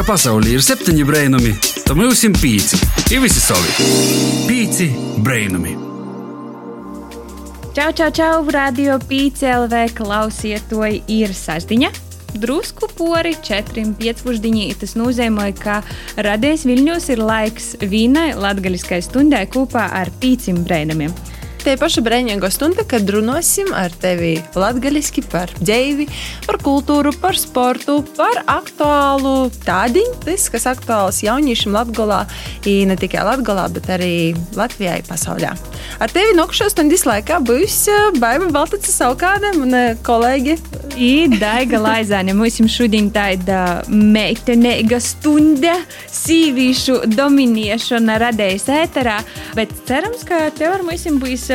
ka pasaulē ir septiņi brainami, tad mums ir pieci. Ir visi savi. Pieci brainami. Čau, čau, čau, radio PCLV klausiet, to ir sasdiņa. Drusku pori četriem piecpusdienī. Tas nozīmē, ka radies Viļņos ir laiks vīnai latgaļiskai stundai kopā ar pīcim brēnamiem. Tie paši brīvīgo stundu, kad runāsim ar tevi latviešu par dzīvi, par kultūru, par sportu, par aktuālu tādiņu, tas, kas aktuāls jauniešiem Latvijā, ne tikai Latvijā, bet arī Latvijai pasaulē. Ar tevi nokšos stundas laikā būs eh, Baiva Baltaca savukārt un eh, kolēģi. Daiga Laizāne, mums šodien tāda meitenīga stunda, sīvīšu dominiešana radējas ēterā, bet cerams, ka tev ar mums būs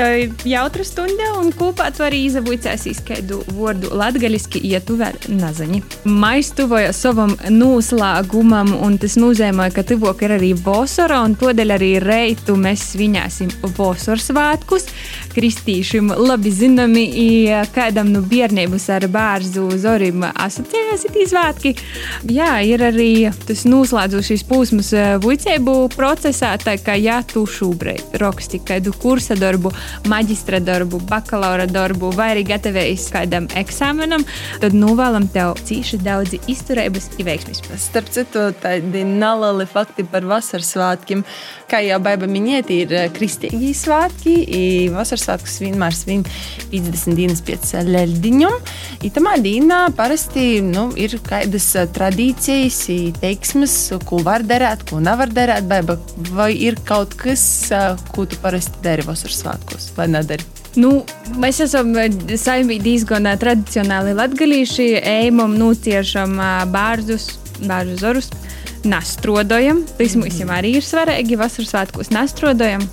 jautra stunda un kopā tu arī izabūcēsīs kādu vārdu latgaliski, ja tu vēl nazaņi. Mais tuvoja savam noslēgumam, un tas nozīmē, ka tuvok ir arī Vosora, un todēļ arī reitu mēs svinēsim Vosors svētkus. Kristīšiem labi zināmi, kādam nu bērnības ar bērzu zorim asociējās ir svētki. Jā, ir arī tas noslēdzošais posms vuicēbu procesā, tā kā ja tu šobrīd raksti kādu kursa darbu, maģistra darbu, bakalaura darbu, vai arī gatavojas kādam eksāmenam, tad novēlam tev cīši daudz izturības un veiksmes. Starp citu, tādi nalali fakti par vasaras svētkiem. Kā jau baiba minēt, ir eh, kristīgi svētki. Vasaras svētkus vienmēr svin 50 dienas pēc leļdiņum. Itamā dienā parasti nu, ir kādas eh, tradīcijas, teiksmes, ko var darīt, ko nevar darīt. Baiba, vai ir kaut kas, eh, ko tu parasti dari vasaras svētkos? Svētkos, vai nedara? Nu, mēs esam eh, saimīgi diezgan eh, tradicionāli latgalīši, ejam, nūciešam eh, bārzus, bārzu zorus, nastrodojam. Tas mums arī ir svarīgi, vasaras svētkos nastrodojam.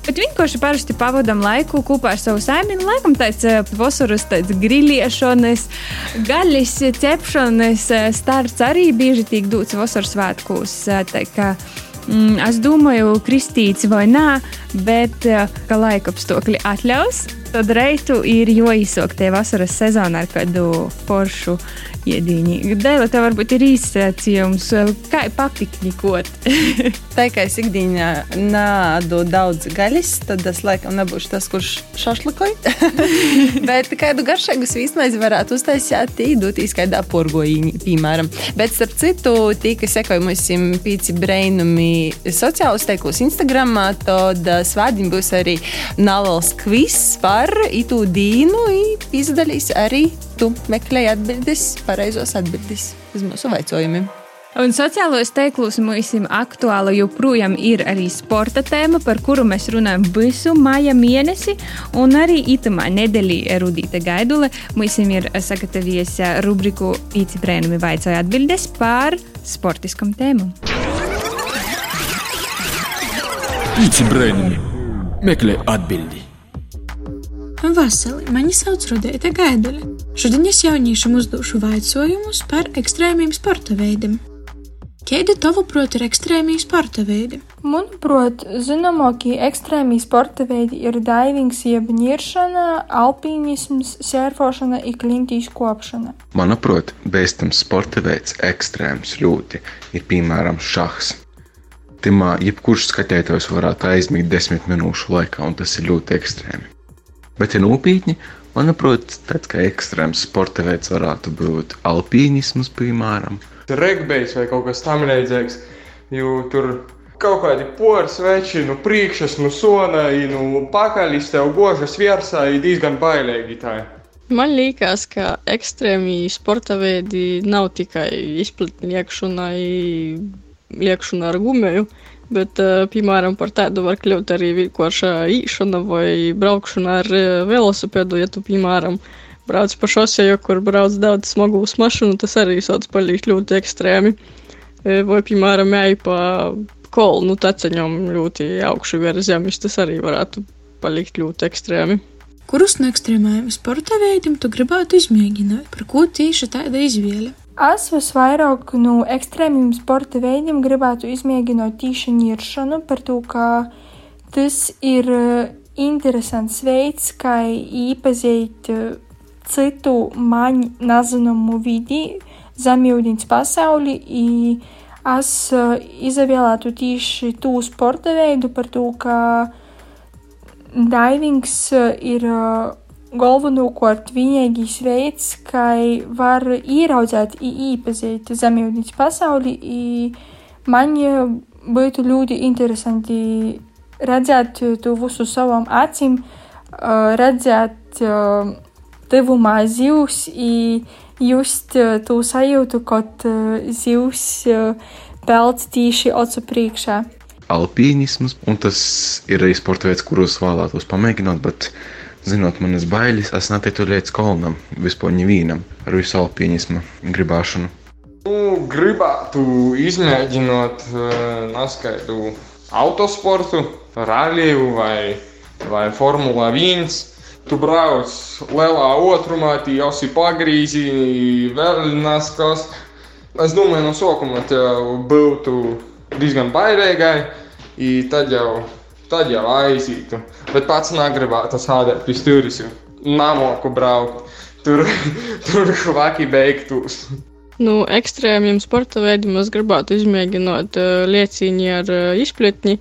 Bet vienkārši parasti pavadām laiku kopā ar savu saimnieko. Laikam tāds vasaras grilliešanas, gaļas cepšanas starts arī bieži tiek dots vasaras svētkos. Tā kā Mm, es domāju, kristīts vai nē, bet eh, ka laika apstākļi atļaus, tad reitu ir jāizsok tie vasaras sezonā ar kādu foršu iedīņi. Dēļ tev varbūt ir izsēcījums, kā papiknikot. tā kā es ikdienā nādu daudz gaļas, tad es laikam nebūšu tas, kurš šašlikoja. Bet kādu garšīgu svīstmaizi varētu uztaisīt, īdūtīs kādā porgojiņā, piemēram. Bet starp citu, tie, kas sekoja mums pīci brainumi sociālos teiklos Instagram, tad svādiņ būs arī nalals kvis par itu dīnu, izdalīs arī tu meklēji atbildes, pareizos atbildes uz mūsu jautājumiem. Un sociālajos tīklos mums aktuāla joprojām ir arī sporta tēma, par kuru mēs runājam visu māja mēnesi. Un arī itamā nedēļā Rudīta Gaidule mums ir sagatavojies rubriku Pīci brēnumi vaicāja atbildes par sportiskam tēmam. Pīci brēnumi meklē atbildi. Vasarī mani sauc Rudēta Gaidule. Šodien es jauniešiem uzdošu jautājumus par ekstrēmiem sporta veidiem. Kādi tavuprāt ir ekstrēmī sporta veidi? Manuprāt, zināmākie ekstrēmī sporta veidi ir divings, jeb niršana, alpīnisms, sērfošana un klintīs kopšana. Manuprāt, bēstams sporta veids ekstrēms ļoti ir piemēram šahs. Timā jebkurš skatītājs varētu aizmigt desmit minūšu laikā, un tas ir ļoti ekstrēmi. Bet, ja nopietni, manuprāt, tāds kā ekstrēms sporta veids varētu būt alpīnisms, piemēram. Regbijs vai kaut kas tamlīdzīgs, jo tur kaut kādi poras veči no nu priekšas, no nu sona, nu pakaļas tev gožas virsā, ir diezgan bailīgi tā. Man liekas, ka ekstrēmī sporta veidi nav tikai izplatni liekšana, liekšana ar gumiju, Bet, eh, piemēram, par tādu var kļūt arī vienkārša īšana vai braukšana ar eh, velosipēdu. Ja tu, piemēram, brauc pa šoseju, kur brauc daudz smagus mašīnu, tas arī sauc palikt ļoti ekstrēmi. Eh, vai, piemēram, ej pa kolnu taceņam ļoti augšu virs zemes, tas arī varētu palikt ļoti ekstrēmi. Kurus no ekstrēmajiem sporta veidiem tu gribētu izmēģināt? Par ko tieši tāda izvēle? Es visvairāk no ekstrēmiem sporta veidiem gribētu izmēģināt tīšu niršanu, par to, ka tas ir eh, interesants veids, kā iepazīt eh, citu man nezināmu vidi, zemjūdens pasauli, es uh, izvēlētu tieši tū sporta veidu par to, ka divings uh, ir galvenokārt vienīgais veids, kā var ieraudzīt un īpazīt zemūdens pasauli. Man būtu ļoti interesanti redzēt to visu savām acīm, redzēt tuvumā zivs just to sajūtu, kad zivs peld tieši acu priekšā. Alpīnisms, un tas ir arī sporta veids, kurus vēlētos pamēģināt, bet zinot manas bailes, es netiktu līdz kolonam, vispār nevīnam ar visu alpīnismu gribēšanu. Nu, gribētu izmēģināt uh, neskaitu autosportu, ralliju vai, vai Formula 1. Tu brauc lielā otrumā, tī jau si pagrīzi, vēl neskas. Es domāju, no sākuma tev būtu diezgan bailīgai, tad jau, tad jau aizītu. Bet pats negribētu sādēt pie stūris, jo namoku braukt. Tur, tur hvaki beigtos. Nu, ekstrēmiem sporta veidiem es gribētu izmēģināt uh, liecīņu ar uh, izpletni,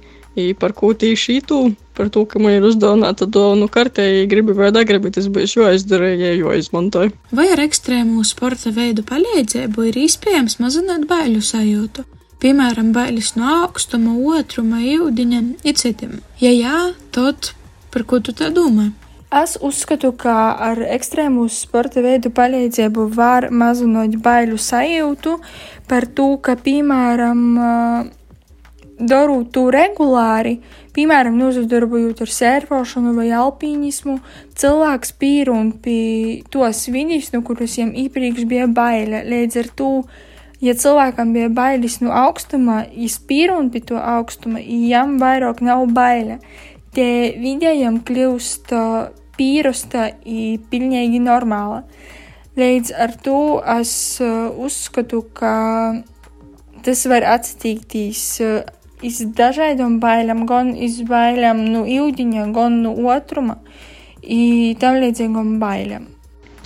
par ko tieši ītu, par to, ka man ir uzdāvināta dāvanu kartē, ja gribi vai negribi, tas būs jāizdara, ja jāizmantoja. Vai ar ekstrēmu sporta veidu palīdzību ir iespējams mazināt baiļu sajūtu? Piemēram, bailes no augstuma, otruma, ūdeņa un citiem. Ja jā, tad par ko tu tā domā? Es uzskatu, ka ar ekstrēmu sporta veidu palīdzību var mazināt bailu sajūtu par to, ka, piemēram, darot to regulāri, piemēram, nozadarbojot ar sērfošanu vai alpīnismu, cilvēks pīrun pie tos viļņus, no kuriem iepriekš bija baila. Līdz ar to, ja cilvēkam bija bailes no augstuma, viņš pīrun pie to augstuma, jām vairāk nav baila. Tie vidējiem kļūst pierasta un pilnīgi normāla. Līdz ar to es uh, uzskatu, ka tas var attīstīties uh, iz dažādām bailēm, gan iz bailēm no ūdeņa, gan no otruma, un tam līdzīgām bailēm.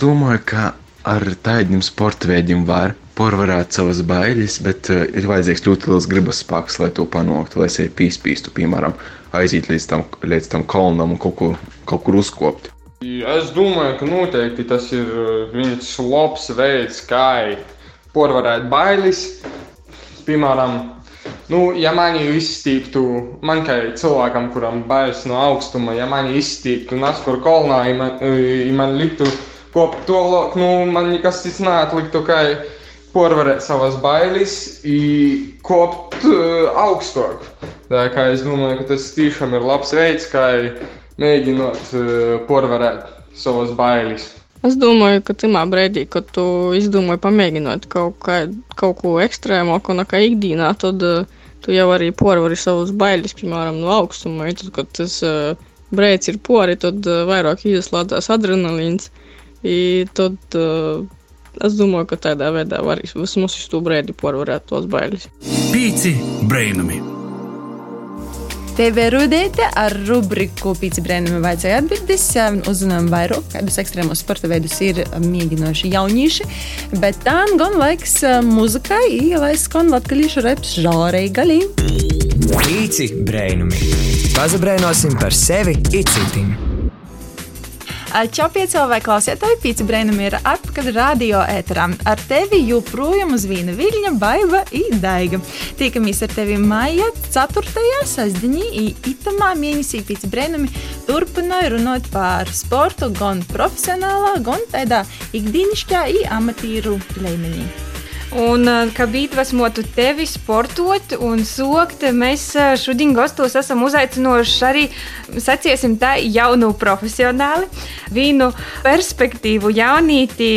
Domāju, ka ar tādiem sporta veidiem var pārvarēt savas bailes, bet uh, ir vajadzīgs ļoti liels gribas spēks, lai to panāktu, lai sevi pīspīstu, piemēram, aiziet līdz tam, līdz tam kalnam un kaut kur, kaut kur uzkopt. Es domāju, ka noteikti tas ir uh, viens labs veids, kā pārvarēt bailes. Piemēram, nu, ja mani izstīptu, man kā cilvēkam, kuram bailes no augstuma, ja mani izstīptu un askur kolnā, ja man, ja man liktu kopt to loku, nu, man nekas cits neatliktu, kā pārvarēt savas bailes un kopt uh, augstāk. Tā kā es domāju, ka tas tiešām ir labs veids, kā mēģinot uh, pārvarēt savas bailes. Es domāju, ka tajā brīdī, kad tu izdomāji pamēģināt kaut, kā, kaut ko ekstrēmāku nekā ikdienā, tad uh, tu jau arī pārvari savas bailes, piemēram, no augstuma. Tad, kad tas uh, brīdis ir pori, tad uh, vairāk ieslēdzas adrenalīns. Tad uh, es domāju, ka tādā veidā var vismaz uz to brīdi pārvarēt tos bailes. Pīci brainami! TV Rudēte ar rubriku Pīci brēnumi vajadzēja atbildes. Uzzinām vairāk, kādus ekstrēmos sporta veidus ir mēģinoši jaunieši. Bet tā gan laiks muzikai, lai skan latgalīšu reps žārei galī. Pīci brēnumi. Pazabrēnosim par sevi icitim. Čau, piecēlā klausītāji, pīci brēnam ir atpakaļ radio ēterā. Ar tevi joprojām uz vīna viļņa, baiva un daiga. Tikamies ar tevi maija 4. sasdiņī, itamā mēnesī pīci brēnami turpināja runāt par sportu gan profesionālā, gan tādā ikdienišķā un amatīru līmenī. Un, kā iedvesmotu tevi sportot un sokt, mēs šodien gastos esam uzaicinājuši arī, saciesim tā, jaunu profesionāli, vienu perspektīvu jaunīti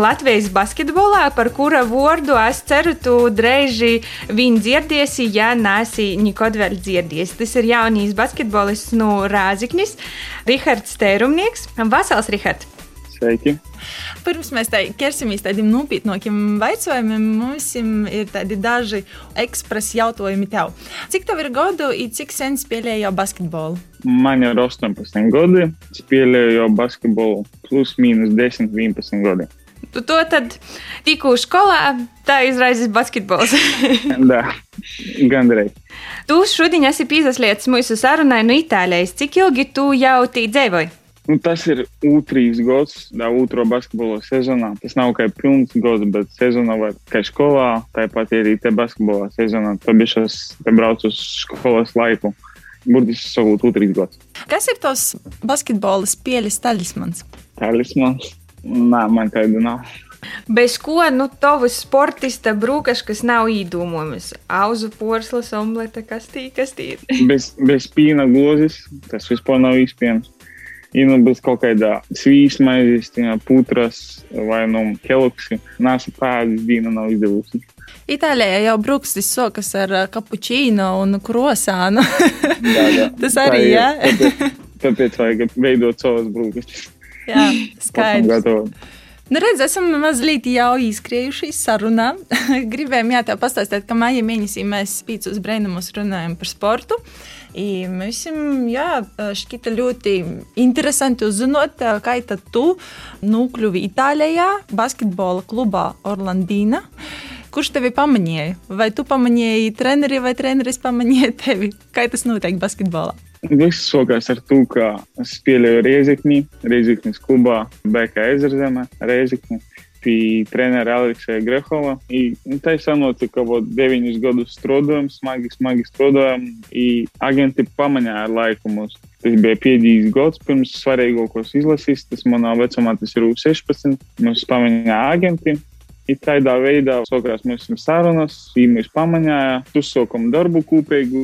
Latvijas basketbolā, par kura vārdu es ceru, tu drēži viņu dzirdiesi, ja nāsi nekad vēl dzirdies. Tas ir jaunīs basketbolists no Rāziknis, Rihards Tērumnieks. Vasals, Rihard! Sveiki! Pirms mēs tā ķersimies tādiem nopietnākiem jautājumiem, mums ir tādi daži ekspresa jautājumi tev. Cik tev ir gadu un cik sen spēlēji jau basketbolu? Man ir 18 gadi, spēlēju jau basketbolu plus mīnus 10, 11 gadi. Tu to tad tikko skolā, tā izraizīs basketbols. Da, gandrīz. tu šodien esi pīzaslietis mūsu sarunai no Itālijas. Cik ilgi tu jau tī dzīvoji? Nu, tas ir otrs gads, da otro basketbola sezonā. Tas nav kā pilns gads, bet sezona var kā skolā, tāpat arī te basketbola sezonā. Tad bija šis te brauc uz skolas laiku. Burtiski savu otrs gads. Kas ir tos basketbola spēles talismans? Talismans? Nē, man tāda nav. Bez ko nu, tavs sportista brūkaš, kas nav īdūmojams? Auzu porslas, omlete, kas tī, kas tī ir? Bez, bez pīna glozes tas vispār nav iespējams. Ja nu bez kaut kāda svīša maizes, putras vai nu keloksi, nāsa pēdas diena nav izdevusi. Itālijā jau brūkstis sokas ar uh, kapučīnu un krosānu. Jā, jā. Tas arī, jā? Tāpēc, tāpēc vajag veidot savas brūkastis. Jā, skaidrs. Nu, redz, esam mazliet jau izskrējuši sarunā. Gribējām, jā, tev pastāstīt, ka maija mēnesī mēs pīcis brainumus runājam par sportu. I Mums jā, šķita ļoti interesanti uzzināt, kā tad tu nokļuvi Itālijā, basketbola klubā Orlandīna. Kurš tevi pamanīja? Vai tu pamanīji treneri vai treneris pamanīja tevi? Kā tas notiek basketbolā? Viss sākās ar to, ka es spēlēju Riezikņī, Riezikņas klubā, BK Ezerzemē, Riezikņī. Pie trenera Aleksa Grehova. I, ir sanāca, ka vot, deviņus gadus strādājam, smagi, smagi strādājam, un agenti pamanīja ar laiku mūs. Tas bija pēdējais gads pirms svarīgākos izlases. Tas manā vecumā tas ir U16. Mums pamanīja agenti. I tādā veidā sākās mūsu sarunas, viņi mūs pamanīja, uzsākām darbu kopīgi,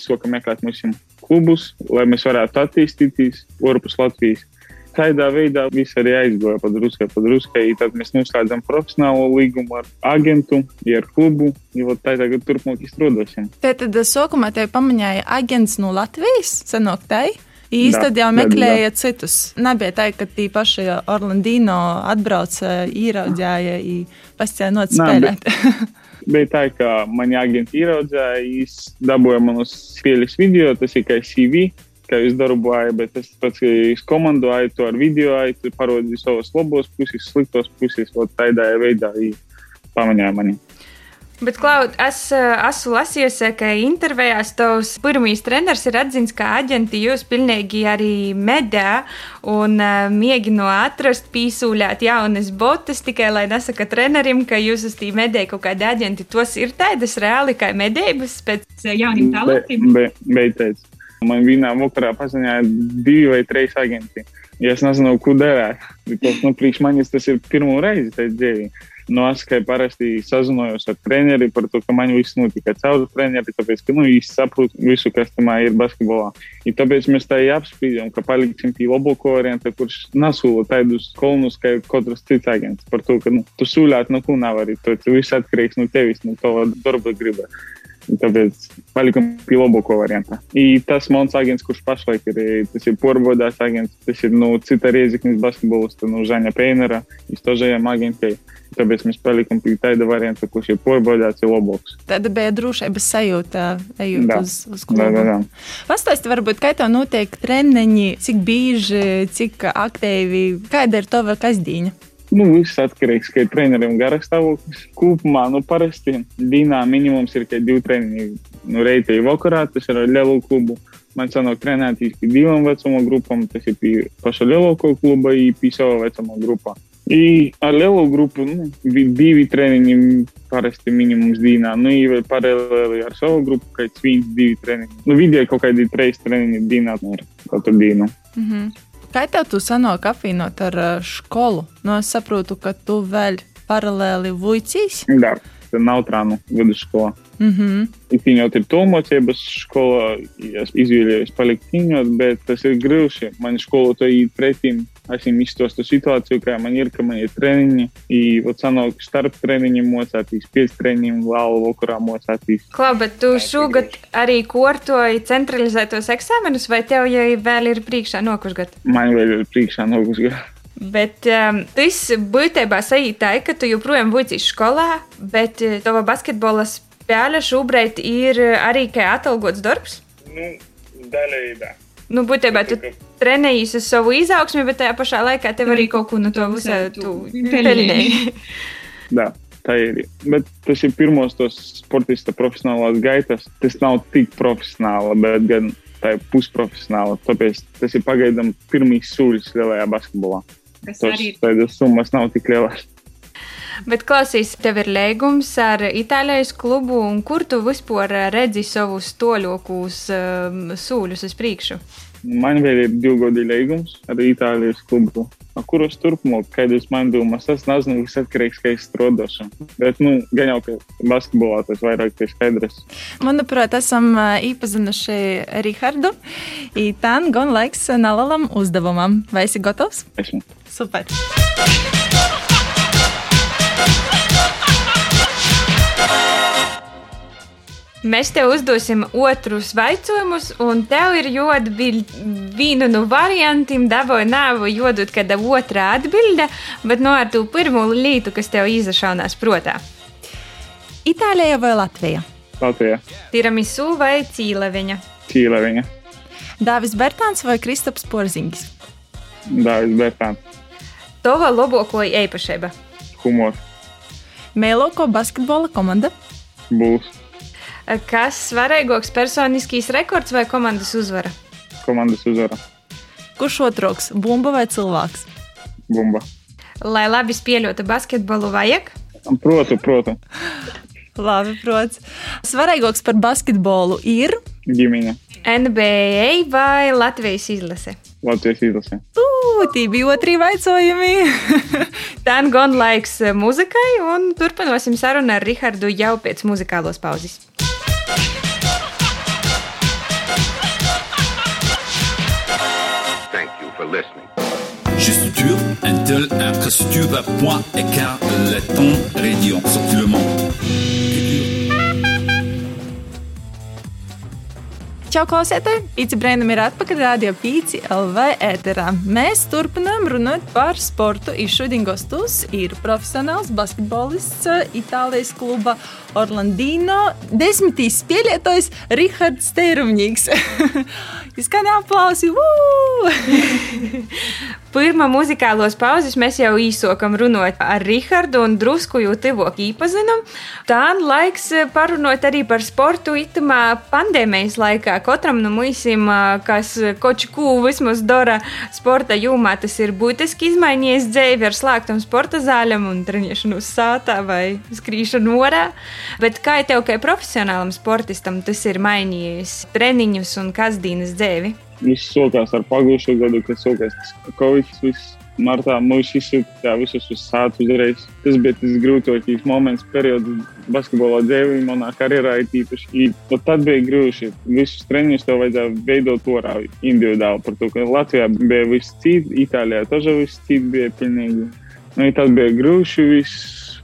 sākām meklēt mūsu klubus, lai mēs varētu attīstīties ārpus Latvijas. Tādā veidā viss arī aizgāja pa druskai, pa druskai. i Tad mēs noslēdzam profesionālo līgumu ar agentu, ja ar klubu. Ja vot tā tagad turpmāk izstrādāsim. Tad sākumā tevi pamanīja agents no Latvijas, senāk tai. Īsti Da, tad jau da, meklēja citus. Nebija tā, ka tī paši Orlandino atbrauca, īraudzēja, pastāja spēlēt. Bija tā, ka mani agenti ieraudzēja, viņš dabūja manus spēles video, tas ir kā CV, kā es darboju, bet es pats es komandoju to ar video, tu parodīju savas labos puses, sliktos puses, vot tādā veidā viņi pamanīja mani. Bet, Klaud, es eh, esmu lasījusi, ka intervijās tavs pirmais treneris ir atzīts, ka aģenti jūs pilnīgi arī medē un uh, mēģina atrast, pīsūļāt jaunas botas, tikai lai nesaka trenerim, ka jūs esat medē kaut kādi aģenti. Tos ir tādas reāli kā medības pēc eh, jauniem talantiem. Be, be, beidz. Man vienā vakarā paziņoja divi vai trīs agenti. Ja es nezinu, ko darīt. Tas, nu, priekš manis tas ir pirmo reizi dzīvē. No es kā parasti sazinājos ar treneri par to, ka man viss notika caur treneri, tāpēc, ka, nu, īsti saprotu visu, kas tam ir basketbolā. I tāpēc mēs tā apspriedām, ka paliksim pie labāko varianta, kurš nesūla tādus kolonus, kā katrs cits agents. Par to, ka, nu, tu sūlēt neko nevari, to viss atkarīgs no tevis, no tava darba griba. Tāpēc palikam pie labāko varianta. I tas mans agents, kurš pašlaik ir, tas ir porvodās agents, tas ir no cita rieziknis basketbolista, no Žaņa Peinera, iztožējām agentei. Tāpēc mēs palikam pie tāda varianta, kurš ir porvodās, ir labāks. Tāda bija drošības sajūta, ejot Da. uz, uz klubu. Pastāsti, varbūt, kā tev notiek treniņi, cik bieži, cik aktīvi, kāda ir tava kasdīņa? Nu, viss atkarīgs no treneriem garas stāvoklis. Kopumā, nu, parasti dienā minimums ir tikai divi treniņi. Nu, reitēji vakarā, tas ir ar lielu klubu. Man sanāk trenēties pie divām vecuma grupām, tas ir pie paša lielāko kluba, i pie sava vecuma grupā. Ar lielu grupu nu, vi- divi treniņi parasti minimums dienā. Nu, vēl paralēli ar savu grupu, kā viens, divi treniņi. Nu, vidēji kaut kādi trīs treniņi dienā ir katru dienu. Mhm. Kā tev tu sanāk apvienot ar skolu? Nu, es saprotu, ka tu vēl paralēli vuicīs. Da, tā nav trānu vidusskolā. Mhm. Viņot ir tomocības skolā, es izvēlējos palikt viņot, bet tas ir grūti. Man skolotāji pretim situāciju, kā man ir, ka man ir treniņi, i vot sanāk starp treniņiem mocātīs, pēc treniņiem vēl vakarā mocātīs. Klau, bet tu šogad arī kortoji centralizētos eksāmenus, vai tev jau vēl ir priekšā nokušgad? Man vēl ir priekšā nogus gadu. Bet um, tas būtībā sajūt tā, ka tu joprojām būsi skolā, bet uh, tava basketbola spēle šobrīd ir arī kā atalgots darbs. Nu, daļēji, da. Nu, būtībā tu trenējies uz savu izaugsmi, bet tajā pašā laikā tev arī kaut ko no to visā tu pelnīji. Jā, tā ir. Bet tas ir pirmos tos sportista profesionālās gaitas. Tas nav tik profesionāli, bet gan tā ir pusprofesionāla. Tāpēc tas ir pagaidām pirmīs soļus lielajā basketbolā. Kas Tos arī- tādas summas nav tik lielas. Bet klausīs, tev ir līgums ar Itālijas klubu, un kur tu vispār redzi savus toļokus um, sūļus uz priekšu? Man vēl ir divi gadi līgums ar Itālijas klubu, ar kuros turpmāk, kad es man domāju, tas nezinu, kas atkarīgs, kā es strādāšu. Bet, nu, gan jau, ka basketbolā tas vairāk ir skaidrs. Manuprāt, esam iepazinuši Rihardu. Itān gan laiks nelielam uzdevumam. Vai esi gatavs? Esmu. Super! Mēs tev uzdosim otrus jautājumus, un tev ir jāatbild vienu no variantiem, dabūja nav jādod kāda otrā atbilde, bet no ar to pirmo lietu, kas tev izašaunās prātā. Itālija vai Latvija? Latvijā. Tiramisu vai cīleviņa? Čīla viņa. Dāvis Bērtāns vai Kristaps Porzingis? Dāvis Bērtāns. Tova labāko īpašība. Humors. Mēloko basketbola komanda. Būs. Kas svarīgāks personiskīs rekords vai komandas uzvara? Komandas uzvara. Kurš otroks? Bumba vai cilvēks? Bumba. Lai labi spēļotu basketbolu, vajag Protu, protu. Labi, protams. Svarīgāks par basketbolu ir. Ģimeņa. NBA vai Latvijas izlase. Latvijas izlase. Tie bija. Tā ir gan laiks muzikai, un turpināsim sarunu ar Rihardu jau pēc muzikālos pauzes. Listening. Juste sur Intel infrastructure point écart le sorti le monde. Čau, klausieties! Pīci brīnum ir atpakaļ Rādio Pīci LV ēterā. Mēs turpinām runāt par sportu. Šodien gostos ir profesionāls basketbolists eh, Itālijas kluba Orlandino desmitīs spēlētājs Rihards Escanear a posse! Uh! Pirmā muzikālos pauzes mēs jau īsokam runāt ar Rihardu un drusku jau tuvāk īpazinam. Tā laiks parunāt arī par sportu itamā pandēmijas laikā. Katram no mums, kas koču kū vismaz dara sporta jūmā, tas ir būtiski izmainījies dzīvi ar slēgtam sporta zāļam un trenišanu uz sātā vai skrīšanu orā. Bet kā tev, kā profesionālam sportistam, tas ir mainījis treniņus un kasdienas dzīvi? viss sākās ar pagājušo gadu, kad sākās Covid. Martā mums izsūtīja visus uz sātu uzreiz. Tas bija tas grūtākais moments, periods basketbolā dzīvē, manā karjerā īpaši. Pat tad bija grūti. Visus treniņus tev vajadzēja veidot orā individuāli. Par to, ka Latvijā bija viss cits, Itālijā tas viss cits bija pilnīgi. Nu, tas bija grūti.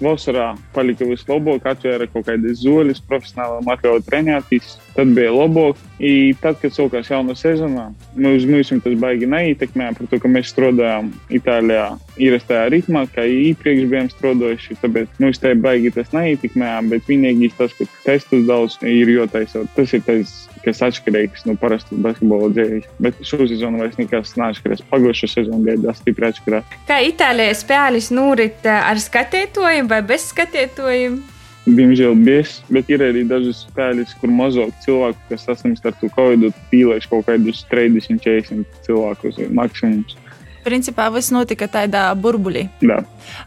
Vasarā palika vislabāk, atvēra kaut kādas zoles, profesionāli atļauja trenēties. Tad bija labāk. I tad, kad sākās jauna sezona, mums, mums tas baigi neietekmēja, par to, ka mēs strādājām Itālijā ierastajā ritmā, kā iepriekš bijām strādājuši. Tāpēc mums tā baigi tas neietekmēja, bet vienīgais tas, ka testus daudz ir jotaisot. Tas ir tas, kas atšķirīgs no parastas basketbola dzīves. Bet šo sezonu vairs nekas neatšķirās. Pagājušā sezona bija daudz stipri atšķirās. Kā Itālijā spēles norit ar skatētojiem vai bez skatētojiem? Diemžēl biezs, bet ir arī dažas spēles, kur mazāk cilvēku, kas saslimst ar to covid, pīlēš kaut kādus 30, 40 cilvēkus maksimums. Principā viss notika tādā burbuļī. Jā.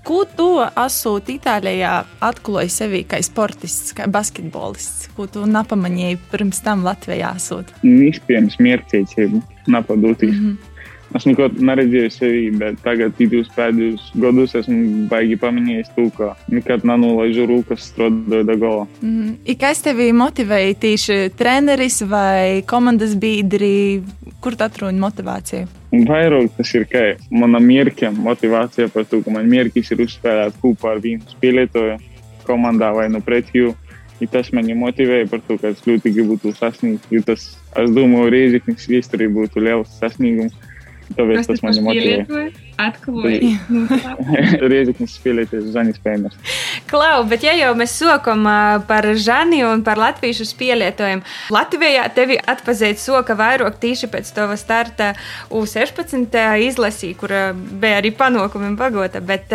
Ko tu esot Itālijā atklāji sevi kā sportists, kā basketbolists? Ko tu nepamanīji pirms tam Latvijā esot? Iespējams, mierciecību, napadūtīs. Mm -hmm. Es neko neredzēju sevi, bet tagad, divus pēdējos gados, esmu baigi pamanījis to, ka nekad nenolaižu rūkas strādājot galā. Mm. I kas tevi motivēja tieši treneris vai komandas biedri? Kur tu atrodi motivāciju? Un vairāk tas ir kā mana mierka motivācija par to, ka man mierkis ir uzspēlēt kopā ar vienu spēlētāju komandā vai no pretjū. I tas mani motivēja par to, ka es ļoti gribu to sasniegt. Jo tas, es domāju, Reizeknis vēsturī būtu liels sasniegums. Tāpēc tas mani motivē. Atklāja. Reizeknis spēlēties Zanis Pēmers. Klau, bet ja jau mēs sokam par Žani un par latviešu spielietojumu, Latvijā tevi atpazīt soka vairāk tīši pēc tava starta U16 izlasī, kur bija arī panākumi pagota, bet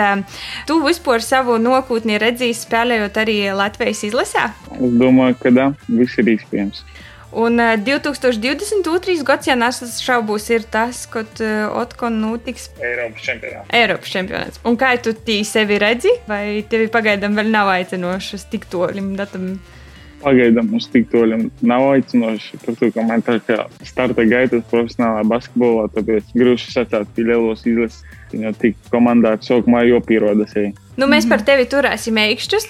tu vispār savu nokūtni redzīs spēlējot arī Latvijas izlasā? Es domāju, ka tā viss ir iespējams. Un ā, 2022. gads, ja nesašaubos, ir tas, kad ā, Otkon notiks Eiropas čempionāts. Eiropas čempionāts. Un kā tu tī sevi redzi, vai tevi pagaidām vēl nav aicinošas tik tolim datam? Pagaidām mums tik toļi nav aicinoši par to, ka man tā kā starta gaitas profesionālā basketbolā, tāpēc grūti sacīt pie lielos izlases. Viņa tik komandā sākumā jau pierodas. Nu, mēs par tevi turēsim īkšķus.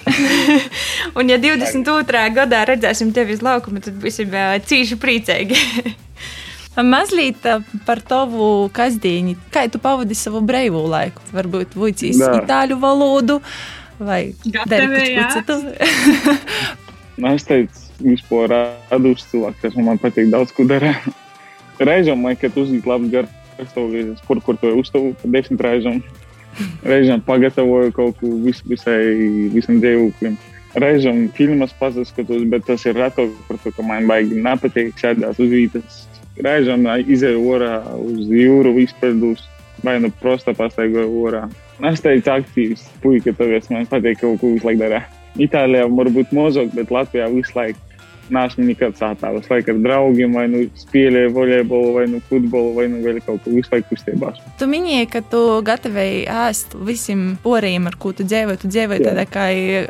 un, ja 22. gadā redzēsim tevi uz laukuma, tad būsim ā, cīši priecīgi. Mazliet ā, par tavu kasdienu. Kā tu pavadi savu brīvo laiku? Varbūt vuicīs itāļu valodu vai dari jā. kaut ko citu. Es teicu, vispār radošs cilvēks, kas man patīk daudz ko dara. Reizēm man, kad uzzīt labs garšstāvoklis, kur, kur to uztavu desmit reizēm. Reizēm pagatavoju kaut ko vis, visai, visam dzīvoklim. Reizēm filmas paskatos, bet tas ir retāk par to, ka man baigi nepatīk sēdēt uz vītas. Reizēm izēju orā uz jūru vispārdus, vai nu prosta pastaigoju orā. Es teicu, aktīvs puika, tāpēc man patīk kaut ko visu laiku darīt. Itālijā varbūt mazāk, bet Latvijā visu laiku. Nāsmu nekad sātā, visu laiku ar draugiem, vai nu spēlēju volejbolu, vai nu futbolu, vai nu vēl kaut ko visu laiku kustībās. Tu minēji, ka tu gatavoji ēst visiem poriem, ar ko tu dzīvoji. Tu dzīvoji tādā kā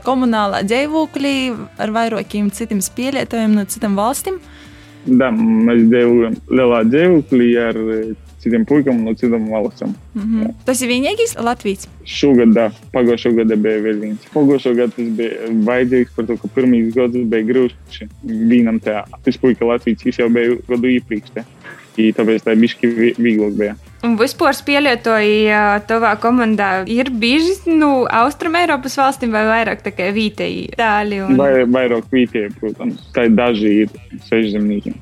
komunālā dzīvoklī ar vairākiem citiem spēlētājiem no citām valstīm. Da, mēs dzīvojam lielā dzīvoklī ar citiem puikām no citām valstīm. Mhm. Tas ir vienīgais Latvijas. Šogad, da, pagājušā gada bija vēl viens. Pagājušā gada tas bija vajadzīgs par to, ka pirmīs gads bija grūti vienam tajā. Tas puika Latvijas jau bija gadu iepriekš. te. I Tāpēc tā vi- vieglāk bija. Un vispār spēlētoji ā, tavā komandā ir bijuši no Austrum Eiropas valstīm vai vairāk tā kā vietēji itāļi? Un... Vai, vairāk vietējie, protams. Tā ir daži ir sešzemnieki.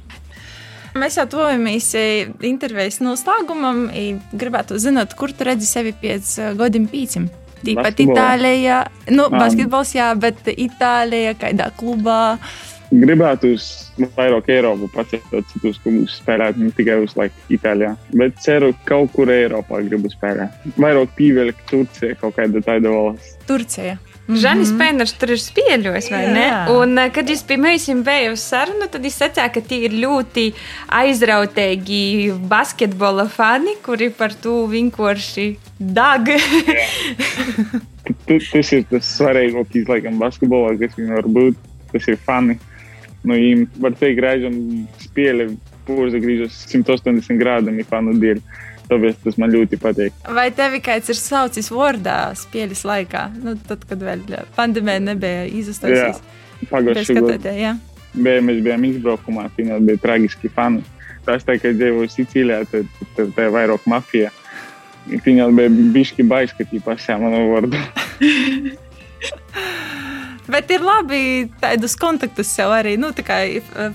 Mēs jau tuvojamies e, intervijas noslēgumam. Gribētu zināt, kur tu redzi sevi pēc e, gadiem pīcim. Basketbolā? Itālijā, nu, basketbols, jā, bet Itālijā, kādā klubā. Gribētu uz vairāk Eiropu pacelt citus klubus spēlēt, ne tikai uz laiku Itālijā. Bet ceru, ka kaut kur Eiropā gribu spēlēt. Vairāk pievelk Turcija kaut kāda tāda valsts. Turcija. Žanis Pēners tur ir spēļojis, vai ne? Jā. Un, eh, kad jūs pie mums bijāt uz sarunu, tad jūs teicāt, ka tie ir ļoti aizrautīgi basketbola fani, kuri par to vienkārši dag. Tas ir tas svarīgākais, laikam, basketbolā, kas viņam var būt. Tas ir fani. Nu, viņiem var teikt, reizēm spēle pūza grīžas 180 grādiem fanu dēļ. Tāpēc tas man ļoti patīk. Vai tevi kāds ir saucis vārdā spēles laikā? Nu, tad, kad vēl pandēmija nebija izstāstījusies. Pagājušajā gadā bija, mēs bijām izbraukumā, finālā bija traģiski fani. Tas tā kā dzīvoju Sicīlijā, tad, tad tā ir vairāk mafija. Finālā bija bišķi baisi, ka tī pasā manu vārdu. Bet ir labi tādus kontaktus sev arī, nu, tā kā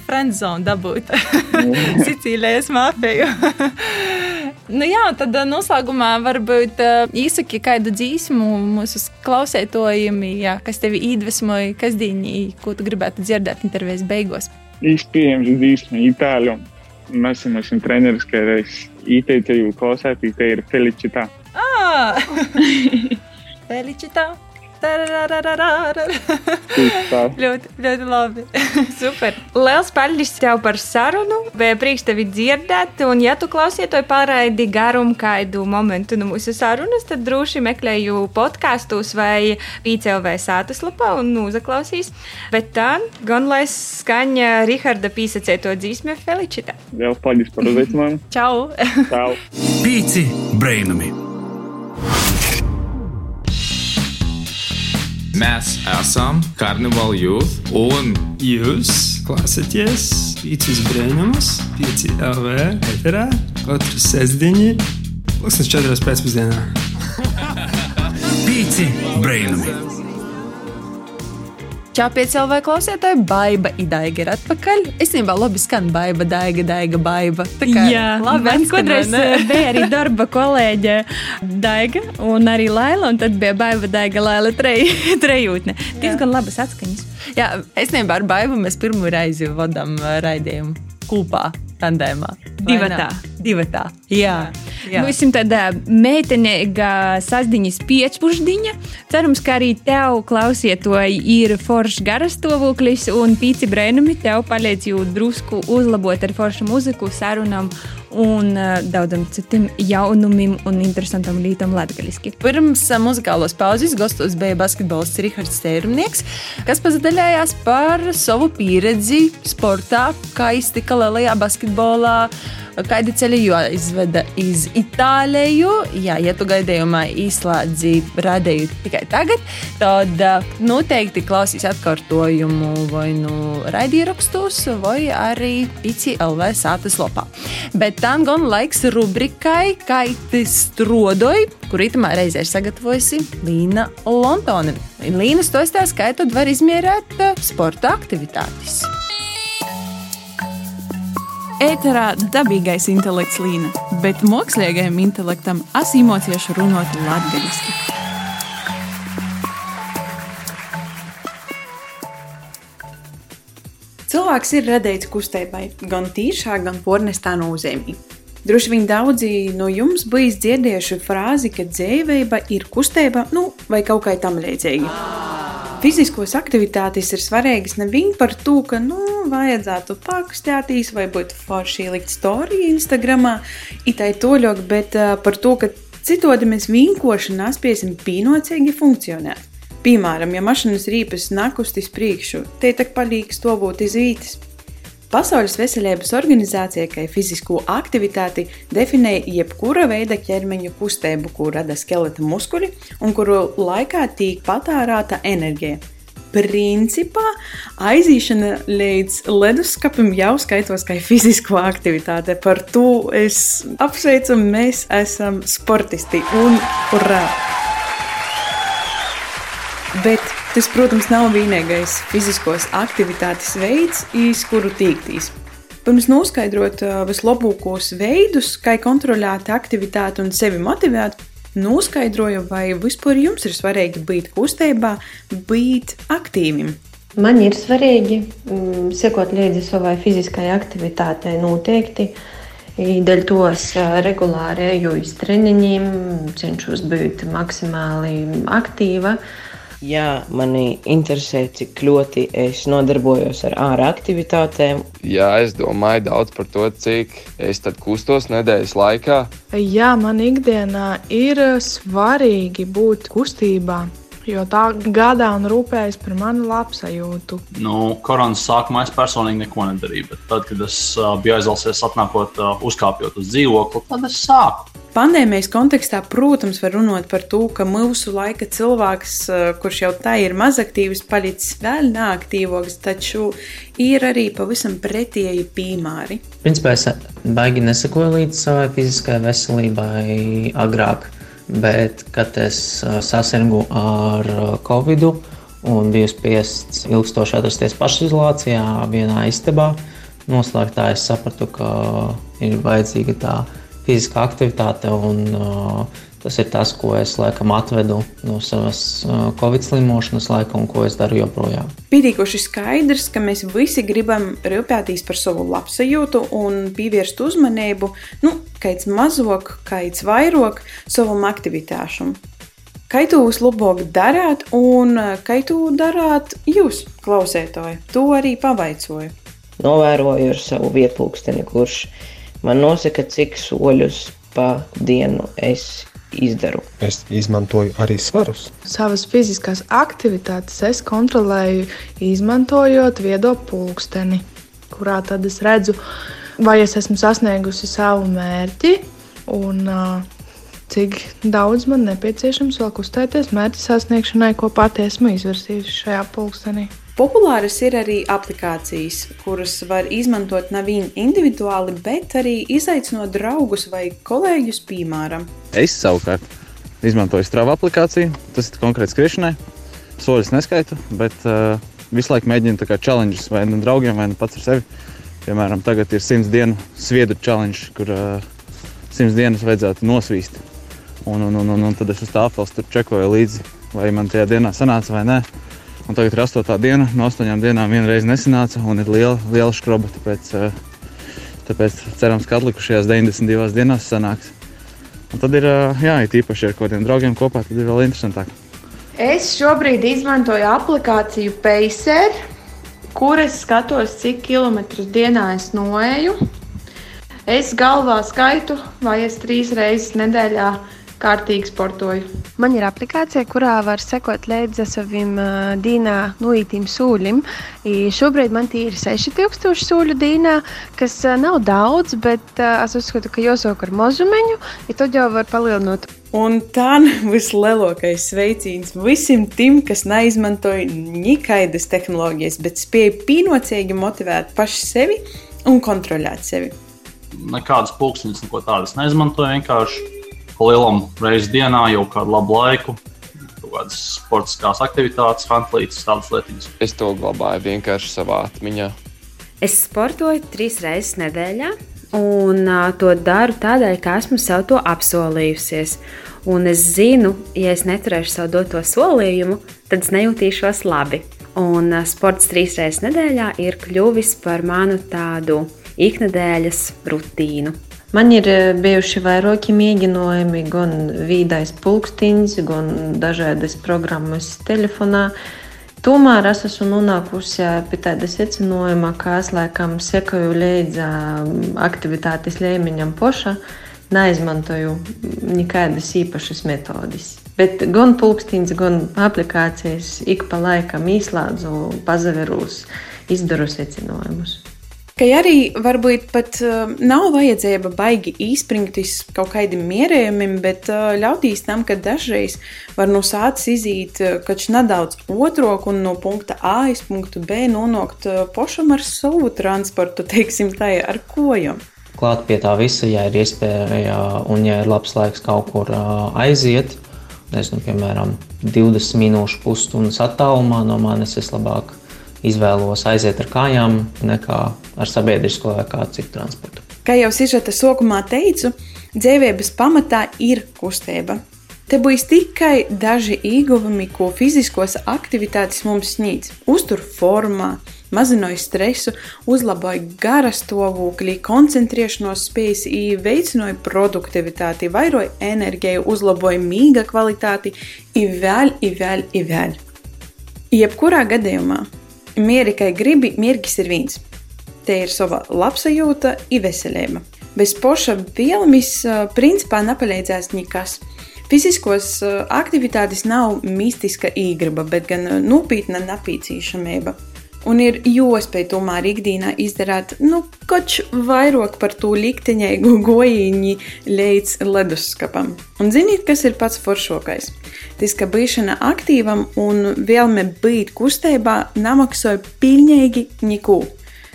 friendzone dabūt. Sicīlijas mafiju. nu jā, tad ā, noslēgumā varbūt ā, īsaki kādu dzīsmu mūsu klausētojiem, jā, kas tevi iedvesmoja, kas dīņī, ko tu gribētu dzirdēt intervijas beigās. Iespējams, dzīsmi itāļu. Mēs esam treneris, ka es ieteicu klausēties, te ir Felicitā. Ah! Felicitā! Ļoti, ļoti labi. Super! Liels paldies tev par sarunu. Bija prieks tevi dzirdēt. Un, ja tu klausies to pārraidi garumu kādu momentu no mūsu sarunas, tad droši meklēju podkāstus vai PCLV sātas lapā un uzaklausīs. Bet tā, gan lai skaņa Riharda pīsacēto dzīsmi Felicitā. Liels paldies par uzaicinājumu. Čau! Čau! Pīci brainami! Mēs esam Carnival Youth, un jūs klausāties Pīcis Brēnumus, Pīci LV eterā katru sestdienu, pusnes četras pēcpusdienā. Pīci brainami! Čau, piecēlvai klausītāji, baiva idaiga ir atpakaļ. Es nebā labi skan baiva, daiga, daiga, baiva. Tā kā Jā, labi man kādreiz vai bija arī darba kolēģe Daiga un arī Laila, un tad bija Baiva Daiga Laila trej, trejūtne. Diezgan labas atskaņas. Jā, es nebā ar baivu mēs pirmo reizi vadām ā, raidījumu kopā, tandēmā. Divatā. Divatā. Jā. Jā. Mums ir tāda meitenīga sastāvdaļas piečpušdiņa. Cerams, ka arī tev, klausietāji, ir foršs garastāvoklis un pīci brēnumi tev palīdz jau drusku uzlabot ar foršu muziku, sarunām un uh, daudzam citiem jaunumiem un interesantam lītam latgaliski. Pirms ā, muzikālos pauzes gastos bija basketbolists Rihards Tērumnieks, kas pazadaļājās par savu pieredzi sportā, kā iztika lielajā basketbolā. Kādi ceļi jo izveda iz Itāliju? Jā, ja tu gaidījumā izslēdzi radīju tikai tagad, tad ā, noteikti klausīs atkārtojumu vai nu raidījumos, vai arī Pici LV sātas lopā. Bet tam gan laiks rubrikai Kaitis Strodoji, kur itamā reizē ir sagatavojusi Līna Lontone. Līna stostā skaitot var izmērēt ā, sporta aktivitātes. Ēterā dabīgais intelekts līna, bet mākslīgajam intelektam asimocieši runāt latviešu. Cilvēks ir radīts kustībai, gan tīšā, gan pornestā nozīmē. Droši vien daudzi no jums bijis dzirdējuši frāzi, ka dzīvība ir kustība, nu, vai kaut kā tam līdzīga. Fiziskos aktivitātes ir svarīgas nevien par to, ka, nu, vajadzētu pakustēties vai būt forši ielikt storiju Instagram, itai toļok, bet uh, par to, ka citādi mēs vienkārši nespēsim pienācīgi funkcionēt. Piemēram, ja mašīnas rīpas nakust uz priekšu, te tak paliek stāvot iz vītas. Pasaules veselības organizācija, kā fizisko aktivitāti, definē jebkura veida ķermeņa kustību, ko rada skeleta muskuļi un kuru laikā tiek patērēta enerģija. Principā aizīšana līdz leduskapim jau skaitos kā fizisko aktivitāte. Par to es apsveicu, mēs esam sportisti un urā! Bet tas, protams, nav vienīgais fiziskos aktivitātes veids, iz kuru tīktīs. Pirms noskaidrot uh, vislabākos veidus, kā kontrolēt aktivitāti un sevi motivēt, noskaidroju, vai vispār jums ir svarīgi būt kustībā, būt aktīvim. Man ir svarīgi mm, sekot līdzi savai fiziskai aktivitātei noteikti. Dēļ to es ā, regulāri eju uz treniņiem, cenšos būt maksimāli aktīva. Jā, mani interesē, cik ļoti es nodarbojos ar ārā aktivitātēm. Jā, es domāju daudz par to, cik es tad kustos nedēļas laikā. Jā, man ikdienā ir svarīgi būt kustībā, jo tā gādā un rūpējas par manu labsajūtu. Nu, koronas sākumā es personīgi neko nedarīju, bet tad, kad es uh, biju aizlasies, atnākot, uh, uzkāpjot uz dzīvokli, tad es sāku. Pandēmijas kontekstā, protams, var runāt par to, ka mūsu laika cilvēks, eh, kurš jau tā ir mazaktīvs, palicis vēl neaktīvāks, taču ir arī pavisam pretēji piemēri. Principā es baigi nesakoju līdz savai fiziskajai veselībai agrāk, bet kad es ā, sasirgu ar covid un biju spiests ilgstoši atrasties pašizolācijā vienā istabā, noslēgtā es sapratu, ka ir vajadzīga tā fiziskā aktivitāte un uh, tas ir tas, ko es laikam atvedu no savas uh, covid slimošanas laika un ko es daru joprojām. Pietiekoši skaidrs, ka mēs visi gribam rūpēties par savu labsajūtu un pievērst uzmanību, nu, kāds mazāk, kāds vairāk savam aktivitāšam. Kā to uzlabot darāt, un kā to darāt jūs, klausētāji? To arī pavaicoju. Novēroju ar savu vietpūksteni, kurš man nosaka, cik soļus pa dienu es izdaru. Es izmantoju arī svarus. Savas fiziskās aktivitātes es kontrolēju, izmantojot viedo pulksteni, kurā tad es redzu, vai es esmu sasniegusi savu mērķi un cik daudz man nepieciešams vēl kustēties mērķa sasniegšanai, ko pati esmu izvirsījusi šajā pulkstenī. Populāras ir arī aplikācijas, kuras var izmantot nevien individuāli, bet arī izaicinot draugus vai kolēģus, piemēram. Es savukārt izmantoju strāvu aplikāciju. Tas ir konkrēti skriešanai. Soļus neskaitu, bet uh, visu laiku mēģinu tā kā challenges vai nu draugiem, vai nu pats ar sevi. Piemēram, tagad ir 100 dienu sviedru challenge, kur uh, 100 dienas vajadzētu nosvīst. Un, un, un, un, un tad es uz tāfeles tur čekoju līdzi, vai man tajā dienā sanāca vai nē. Un tagad ir 8 diena, no 8 dienām vienreiz nesanāca un ir liela, liela skroba. Tāpēc, uh, tāpēc cerams, ka atlikušajās 92 dienās sanāks. Un tad ir, uh, jā, ir īpaši ar kādiem draugiem kopā, tad ir vēl interesantāk. Es šobrīd izmantoju aplikāciju Pacer, kur es skatos, cik kilometrus dienā es noeju. Es galvā skaitu, vai es trīs reizes nedēļā kārtīgi sportoju. Man ir aplikācija, kurā var sekot līdzi saviem uh, dīnā nuītīm sūļiem. I šobrīd man tie ir 6000 sūļu dīnā, kas uh, nav daudz, bet uh, es uzskatu, ka jāsāk ar mazumiņu, ja tad jau var palielināt. Un tā vislielākais sveiciens visiem tiem, kas neizmantoja nekādas tehnoloģijas, bet spēja pienācīgi motivēt paši sevi un kontrolēt sevi. Nekādas pulksteņas, neko tādas neizmantoju. Vienkārši pa lielam reizes dienā jau kādu labu laiku. Kādas sportiskās aktivitātes, fantlītes, tādas lietas. Es to glabāju vienkārši savā atmiņā. Es sportoju trīs reizes nedēļā, un to daru tādēļ, ka esmu sev to apsolījusies. Un es zinu, ja es neturēšu savu doto solījumu, tad es nejūtīšos labi. Un sports trīs reizes nedēļā ir kļuvis par manu tādu ikdienas rutīnu. Man ir bijuši vairāki mēģinājumi, gan vīdais pulkstenis, gan dažādas programmas telefonā. Tomēr es esmu nonākusi pie tāda secinājuma, ka es laikam sekoju līdzi aktivitātes līmeņam poša, neizmantoju nekādas īpašas metodes. Bet gan pulkstenis, gan aplikācijas ik pa laikam izslēdzu, pazaverus, izdaru secinājumus. Ka arī varbūt pat uh, nav vajadzība baigi izspringt uz kaut kādiem mierējumiem, bet uh, ļautīs tam, ka dažreiz var no sācis iziet uh, kaut nedaudz otrok un no punkta A uz punktu B nonākt uh, pošam ar savu transportu, teiksim, tā ar kojam. Klāt pie tā visa, ja ir iespēja un ja ir labs laiks kaut kur uh, aiziet, nezinu, piemēram, 20 minūšu pusstundas attālumā no manis vislabāk izvēlos aiziet ar kājām nekā ar sabiedrisko vai kādu citu transportu. Kā jau Sižeta sākumā teicu, dzīvības pamatā ir kustība. Te būs tikai daži ieguvumi, ko fiziskos aktivitātes mums sniedz. Uztur formā, mazināja stresu, uzlaboja gara stāvokli, koncentrēšanos spējas, veicināja produktivitāti, vairoja enerģiju, uzlaboja mīga kvalitāti, ir vēl, ir vēl, ir vēl. Jebkurā gadījumā Mieri, kā gribi, mierīgs ir viens. Te ir sava labsajūta, ir veselība. Bez poša vielas principā nepalīdzēs nekas. Fiziskos aktivitātes nav mistiska īgraba, bet gan nopietna napīcīšamība. Un ir jāspēj tomēr ikdienā izdarīt nu, kaut vairāk par to likteņaigu gojiņu līdz leduskapam. Un ziniet, kas ir pats foršākais? Tas, ka būšana aktīvam un vēlme būt kustībā nemaksāja pilnīgi neko.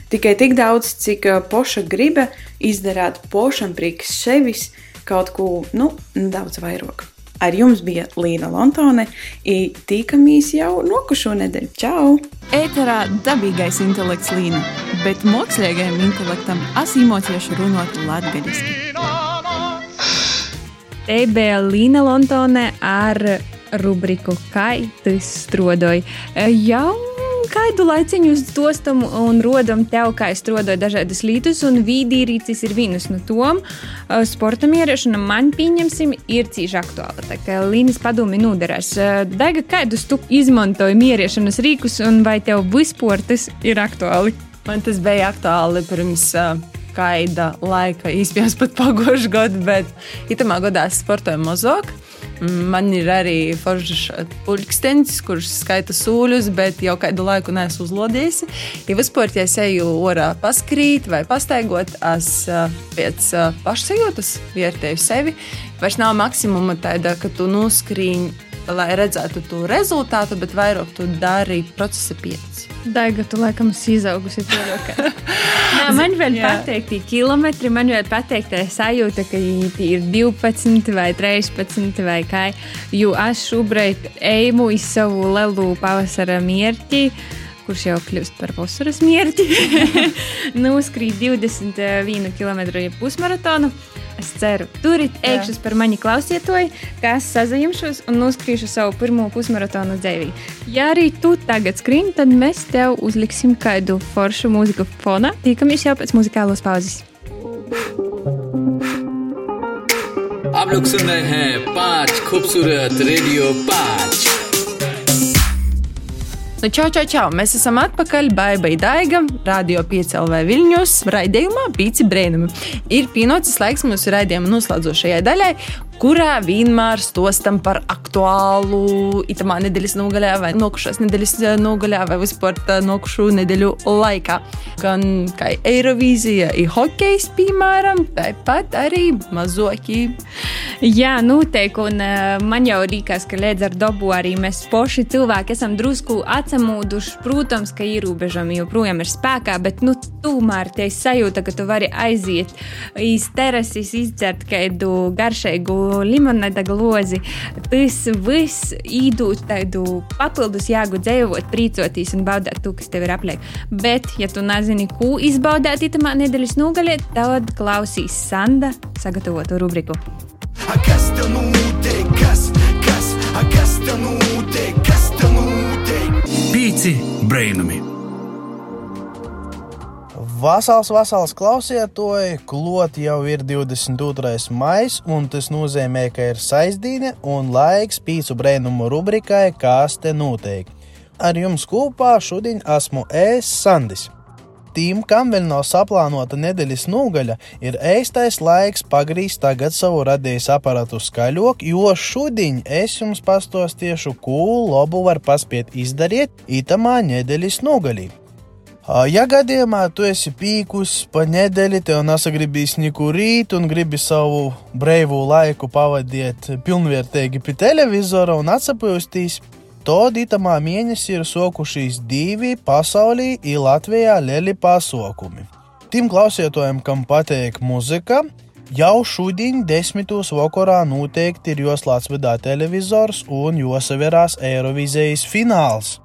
Tikai tik daudz, cik poša griba izdarīt pošam priekš sevis kaut ko nu, daudz vairāk. Ar jums bija Līna Lontone, un tīkamies jau nokušo nedēļu. Čau! Ēterā dabīgais intelekts Līna, bet mākslīgajam intelektam asīmotieši runāt latgaļiski. Te bija Līna Lontone ar rubriku Kai tas strodoja. Jau kādu laiciņu dostam un rodam tev, kā es strodoju dažādas lietas, un vīdīrīcis ir vienas no tom. Sporta mierēšana man pieņemsim ir cīši aktuāla. Tā kā Līnas padomi noderēs. Daiga, kādus tu izmantoji mierēšanas rīkus, un vai tev vispār tas ir aktuāli? Man tas bija aktuāli pirms uh, kāda laika, īstenībā pat pagājušā gada, bet itamā gadā es sportoju mazāk. Man ir arī foršs pulkstenis, kurš skaita sūļus, bet jau kādu laiku neesmu uzlodījis. Ja vispār, ja eju orā paskrīt vai pastaigot, es pēc pašsajūtas vērtēju sevi. Vairs nav maksimuma tāda, ka tu noskrīni, lai redzētu to rezultātu, bet vairāk tu dari procesa pieci. Daiga, tu laikam esi izaugusi pieļaukā. Nā, man vēl patīk tie kilometri, man vēl patīk tā sajūta, ka ir 12 vai 13 vai kā. Jo es šobrīd eju uz savu lielu pavasara mērķi, kurš jau kļūst par vasaras mierķi, noskrīt 21 km pusmaratonu. Es ceru, turit ēkšķus par mani klausietoju, kā es sazināšos un noskrīšu savu pirmo pusmaratonu dzīvī. Ja arī tu tagad skrieni, tad mēs tev uzliksim kādu foršu mūziku fonā. Tikamies jau pēc muzikālos pauzes. आप लोग सुन रहे हैं पांच खूबसूरत रेडियो पांच Nu, čau, čau, čau! Mēs esam atpakaļ Baibai Daiga, Radio 5LV Viļņos, raidījumā Pīci Brēnumi. Ir pienācis laiks mūsu raidījuma noslēdzošajai daļai, kurā vienmēr stostam par aktuālu itamā nedēļas nogalē vai nokušās nedēļas nogalē vai vispār nokušu nedēļu laikā. Gan kā Eirovīzija, ir hokejs, piemēram, tāpat arī mazoki. Jā, noteikti, un uh, man jau rīkās, ka līdz ar dabu arī mēs paši cilvēki esam drusku atsamūduši. Protams, ka ierobežojumi joprojām ir spēkā, bet nu, tomēr tie sajūta, ka tu vari aiziet iz terases, izdzert kādu garšīgu limonāda glozi. Tas viss īdūt tādu papildus jāgu dzīvot, priecoties un baudīt to, kas tev ir apliek. Bet, ja tu nezini, ko izbaudīt itamā nedēļas nogalē, tad klausīs Sanda sagatavotu rubriku. Kas tev notiek? Kas, kas, kas tev notiek? Kas tev notiek? Pīci brainami! Vasals, vasals klausietoji, klot jau ir 22. maija, un tas nozīmē, ka ir saistīne un laiks pīcu brēnumu rubrikai Kas te notiek. Ar jums kopā šodien esmu es Sandis. Tiem, kam vēl nav saplānota nedēļas nogaļa, ir īstais laiks pagrīzt tagad savu radījis aparātu skaļāk, jo šodien es jums pastostīšu, ko labu var paspēt izdarīt itamā nedēļas nogalī. Ja gadījumā tu esi pīkus pa nedēļu, tev nesagribīs neko rīt un gribi savu brīvu laiku pavadīt pilnvērtīgi pie televizora un atsapūstīs, tad itamā mēnesī ir sokušies divi pasaulī un Latvijā lieli pasākumi. Tiem klausītājiem, kam patīk muzika, jau šodien desmitos vakarā noteikti ir joslāts vidā televizors un josaverās Eirovīzijas fināls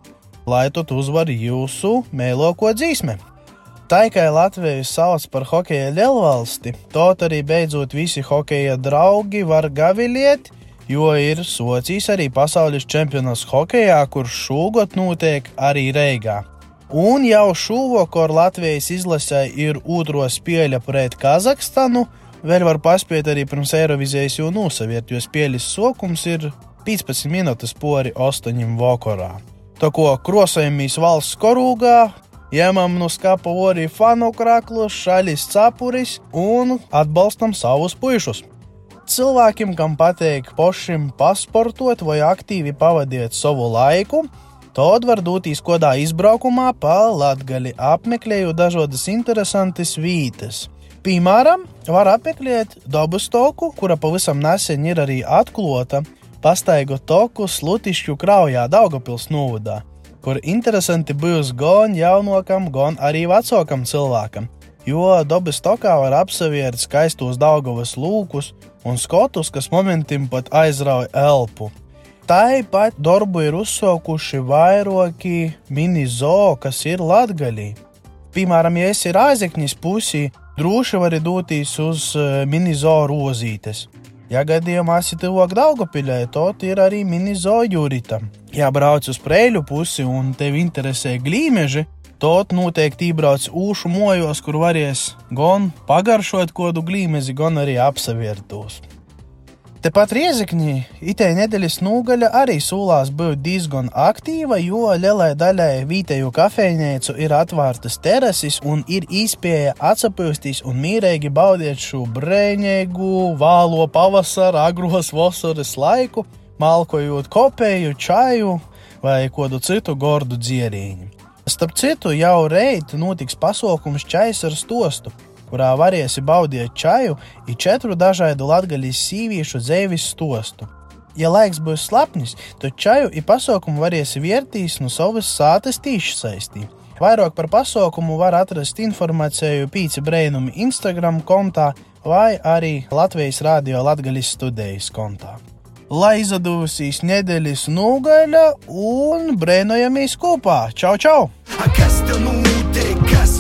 lai tu uzvari jūsu mēloko dzīsmi. Tā kā Latviju sauc par hokeja lielvalsti, tot arī beidzot visi hokeja draugi var gaviliet, jo ir socijas arī pasaules čempionāts hokejā, kurš šogad notiek arī Reigā. Un jau šovakar Latvijas izlasē ir otro spēle pret Kazahstanu, vēl var paspēt arī pirms Eirovizijas jau nosaviet, jo spēles sokums ir 15 minūtes pori 8 vakarā. Tā ko krosējamies valsts korūgā, ņemam no skapa arī fanu krāklus, šaļas capuris un atbalstam savus puišus. Cilvēkiem, kam patīk pašam pasportot vai aktīvi pavadīt savu laiku, tad var doties kādā izbraukumā pa Latviju, apmeklējot dažādas interesantas vietas. Piemēram, var apmeklēt dabas toku, kura pavisam nesen ir arī atklāta pastaigu toku Slutišķu kraujā Daugopils novadā, kur interesanti būs gan jaunākam, gan arī vecākam cilvēkam, jo dabas tokā var apseviert skaistos Daugavas lūkus un skotus, kas momentim pat aizrauj elpu. Tāpat darbu ir uzsaukuši vairāki mini zoo, kas ir latgaļī. Piemēram, ja esi rāzekņas pusī, droši vari doties uz mini zoo rozītes. Ja gadījumā esi tuvāk Daugopilē, tad ir arī mini-zoojurita. Ja brauc uz preļu pusi un tevi interesē glīmeži, tad noteikti iebrauc ūšu mojos, kur varēs gan pagaršot kodu glīmezi, gan arī apsevērtos. Tepat riezekņi itē nedēļas nogaļa arī sūlās būt diezgan aktīva, jo lielai daļai vietēju kafejnīcu ir atvērtas terases un ir iespēja atsapūsties un mīrīgi baudīt šo brēņēgu, vālo pavasara, agros vasaras laiku, malkojot kopēju, čaju vai kādu citu gordu dzierīņu. Starp citu, jau reit notiks pasākums čais ar stostu kurā varēsi baudīt čaju, ir četru dažādu latgaļas sīvīšu dzēvis stostu. Ja laiks būs slapnis, tad čaju ir pasaukumu varēsi vērtīs no savas sātas tīša saistī. Vairāk par pasaukumu var atrast informāciju Pīci Brēnumi Instagram kontā vai arī Latvijas Rādio Latgaļas studijas kontā. Lai izdevusīs nedēļas nogaļa un brēnojamies kopā! Čau, čau! kas te notiek, kas,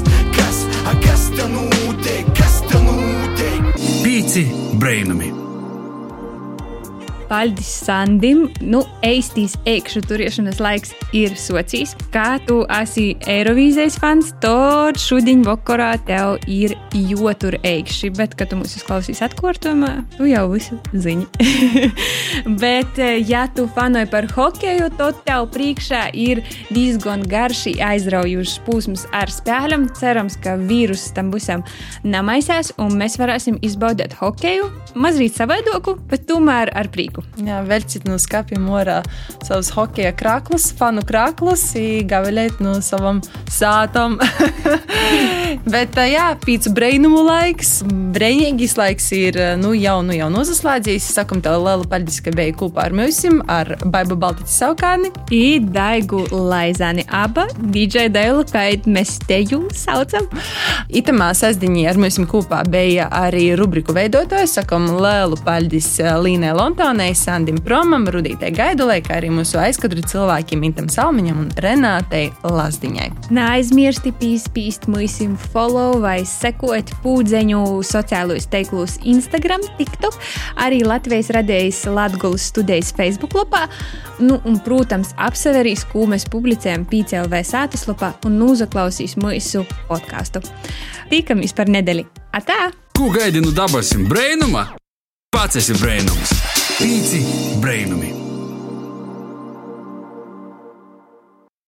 Pīci brainami. Paldies Sandim. Nu, eistīs ēkšu turēšanas laiks ir socijas. Kā tu esi Eirovīzijas fans, tad šodien vakarā tev ir jotur ēkši. Bet, kad tu mūs klausīs atkārtojumā, tu jau visu zini. Bet, ja tu fanoji par hokeju, tad tev priekšā ir diezgan garš aizraujošs posms ar spēlēm. Cerams, ka vīrus tam busam namaisās un mēs varēsim izbaudīt hokeju mazliet savaidoku, bet tomēr ar prieku. Jā, veļcit no skapiem orā savus hokeja krāklus, fanu krāklus, gaviļēt no savam sātam. Bet, jā, pīcu brainumu laiks, breinīgis laiks ir, nu, jau, nu, jau nozaslēdzies. Sakam tev lielu paldies, ka biji kopā ar mums, ar Baibu Baltiķu saukāni. I Daigu Laizāni aba, DJ Dēlu, kā mēs teju saucam. Itamā sestdiņā ar mums kopā bija arī rubriku veidotājs. Sakam lielu paldies Līnai Lontānai, Sandim Promam, Rudītei Gaidulai, kā arī mūsu aizkadru cilvēkiem Intam Salmiņam un Renātei Lazdiņai. Neaizmirsti pīspīst mūsim follow vai sekot pūdzeņu sociālos teiklus Instagram, TikTok, arī Latvijas radējas Latgulas studijas Facebook lapā. Nu, un, protams, apseverīs, ko mēs publicējam PCLV sātaslapā un uzaklausīs mūsu podkāstu. Tikamies par nedēļu! Atā! Ko gaidi no dabasim brainuma? Pats esi brainums. Pīci brainumi.